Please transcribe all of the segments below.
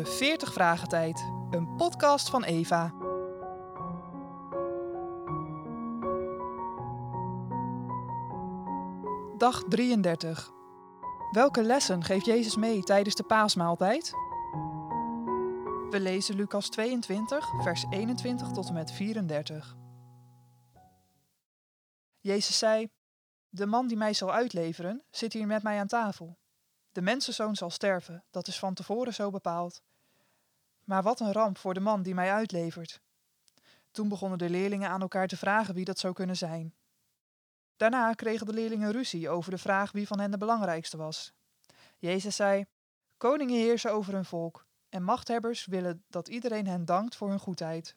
de 40 Vragen Tijd, een podcast van Eva. Dag 33. Welke lessen geeft Jezus mee tijdens de paasmaaltijd? We lezen Lucas 22, vers 21 tot en met 34. Jezus zei: De man die mij zal uitleveren, zit hier met mij aan tafel. De mensenzoon zal sterven, dat is van tevoren zo bepaald. Maar wat een ramp voor de man die mij uitlevert. Toen begonnen de leerlingen aan elkaar te vragen wie dat zou kunnen zijn. Daarna kregen de leerlingen ruzie over de vraag wie van hen de belangrijkste was. Jezus zei: Koningen heersen over hun volk, en machthebbers willen dat iedereen hen dankt voor hun goedheid.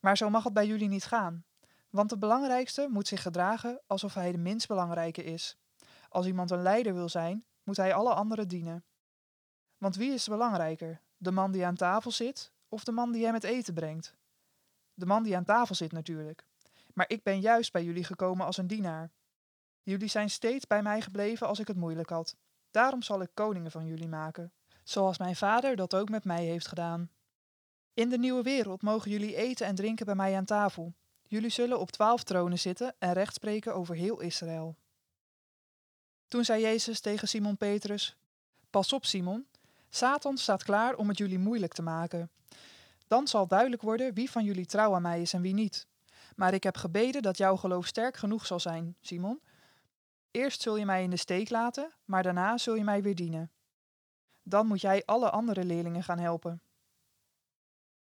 Maar zo mag het bij jullie niet gaan, want de belangrijkste moet zich gedragen alsof hij de minst belangrijke is. Als iemand een leider wil zijn, moet hij alle anderen dienen. Want wie is belangrijker, de man die aan tafel zit of de man die hem het eten brengt? De man die aan tafel zit natuurlijk. Maar ik ben juist bij jullie gekomen als een dienaar. Jullie zijn steeds bij mij gebleven als ik het moeilijk had. Daarom zal ik koningen van jullie maken, zoals mijn vader dat ook met mij heeft gedaan. In de nieuwe wereld mogen jullie eten en drinken bij mij aan tafel. Jullie zullen op twaalf tronen zitten en recht spreken over heel Israël. Toen zei Jezus tegen Simon Petrus: Pas op, Simon, Satan staat klaar om het jullie moeilijk te maken. Dan zal duidelijk worden wie van jullie trouw aan mij is en wie niet. Maar ik heb gebeden dat jouw geloof sterk genoeg zal zijn, Simon. Eerst zul je mij in de steek laten, maar daarna zul je mij weer dienen. Dan moet jij alle andere leerlingen gaan helpen.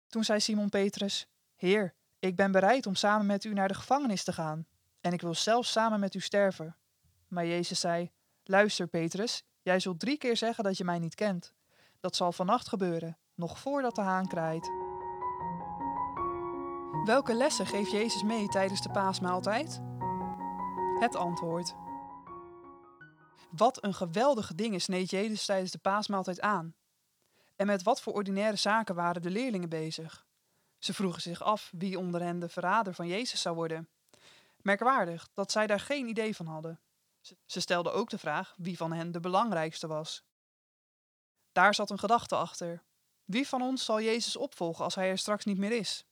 Toen zei Simon Petrus: Heer, ik ben bereid om samen met u naar de gevangenis te gaan, en ik wil zelfs samen met u sterven. Maar Jezus zei: Luister, Petrus, jij zult drie keer zeggen dat je mij niet kent. Dat zal vannacht gebeuren, nog voordat de haan kraait. Welke lessen geeft Jezus mee tijdens de paasmaaltijd? Het antwoord. Wat een geweldige dingen sneed Jezus tijdens de paasmaaltijd aan. En met wat voor ordinaire zaken waren de leerlingen bezig? Ze vroegen zich af wie onder hen de verrader van Jezus zou worden. Merkwaardig dat zij daar geen idee van hadden. Ze stelden ook de vraag wie van hen de belangrijkste was. Daar zat een gedachte achter. Wie van ons zal Jezus opvolgen als hij er straks niet meer is?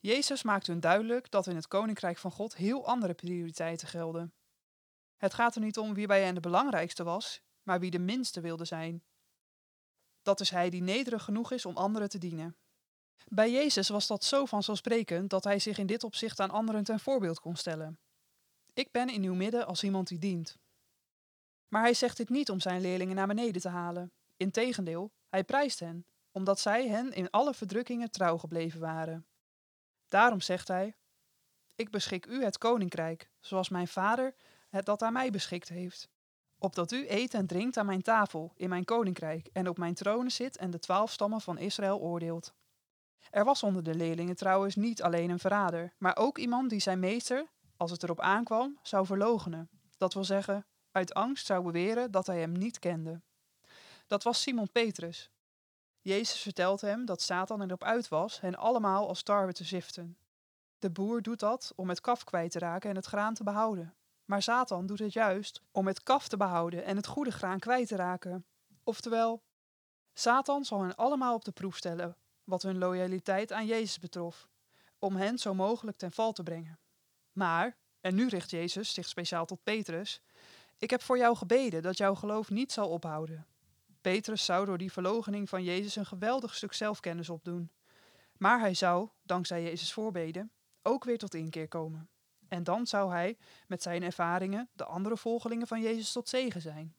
Jezus maakte hun duidelijk dat in het koninkrijk van God heel andere prioriteiten gelden. Het gaat er niet om wie bij hen de belangrijkste was, maar wie de minste wilde zijn. Dat is hij die nederig genoeg is om anderen te dienen. Bij Jezus was dat zo vanzelfsprekend dat hij zich in dit opzicht aan anderen ten voorbeeld kon stellen. Ik ben in uw midden als iemand die dient. Maar hij zegt dit niet om zijn leerlingen naar beneden te halen. Integendeel, hij prijst hen, omdat zij hen in alle verdrukkingen trouw gebleven waren. Daarom zegt hij: Ik beschik u het koninkrijk, zoals mijn vader het dat aan mij beschikt heeft. Opdat u eet en drinkt aan mijn tafel in mijn koninkrijk en op mijn tronen zit en de twaalf stammen van Israël oordeelt. Er was onder de leerlingen trouwens niet alleen een verrader, maar ook iemand die zijn meester, als het erop aankwam, zou verloochenen. Dat wil zeggen, uit angst zou beweren dat hij hem niet kende. Dat was Simon Petrus. Jezus vertelt hem dat Satan erop uit was hen allemaal als tarwe te ziften. De boer doet dat om het kaf kwijt te raken en het graan te behouden. Maar Satan doet het juist om het kaf te behouden en het goede graan kwijt te raken. Oftewel, Satan zal hen allemaal op de proef stellen wat hun loyaliteit aan Jezus betrof, om hen zo mogelijk ten val te brengen. Maar, en nu richt Jezus zich speciaal tot Petrus, ik heb voor jou gebeden dat jouw geloof niet zal ophouden. Petrus zou door die verloochening van Jezus een geweldig stuk zelfkennis opdoen. Maar hij zou, dankzij Jezus' voorbeden, ook weer tot inkeer komen. En dan zou hij, met zijn ervaringen, de andere volgelingen van Jezus tot zegen zijn.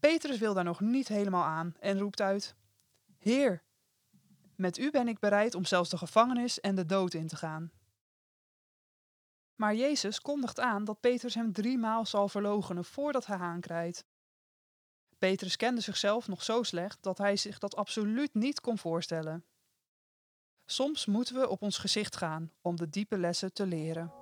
Petrus wil daar nog niet helemaal aan en roept uit: Heer, met u ben ik bereid om zelfs de gevangenis en de dood in te gaan. Maar Jezus kondigt aan dat Petrus hem driemaal zal verloochenen voordat hij aankrijgt. Petrus kende zichzelf nog zo slecht dat hij zich dat absoluut niet kon voorstellen. Soms moeten we op ons gezicht gaan om de diepe lessen te leren.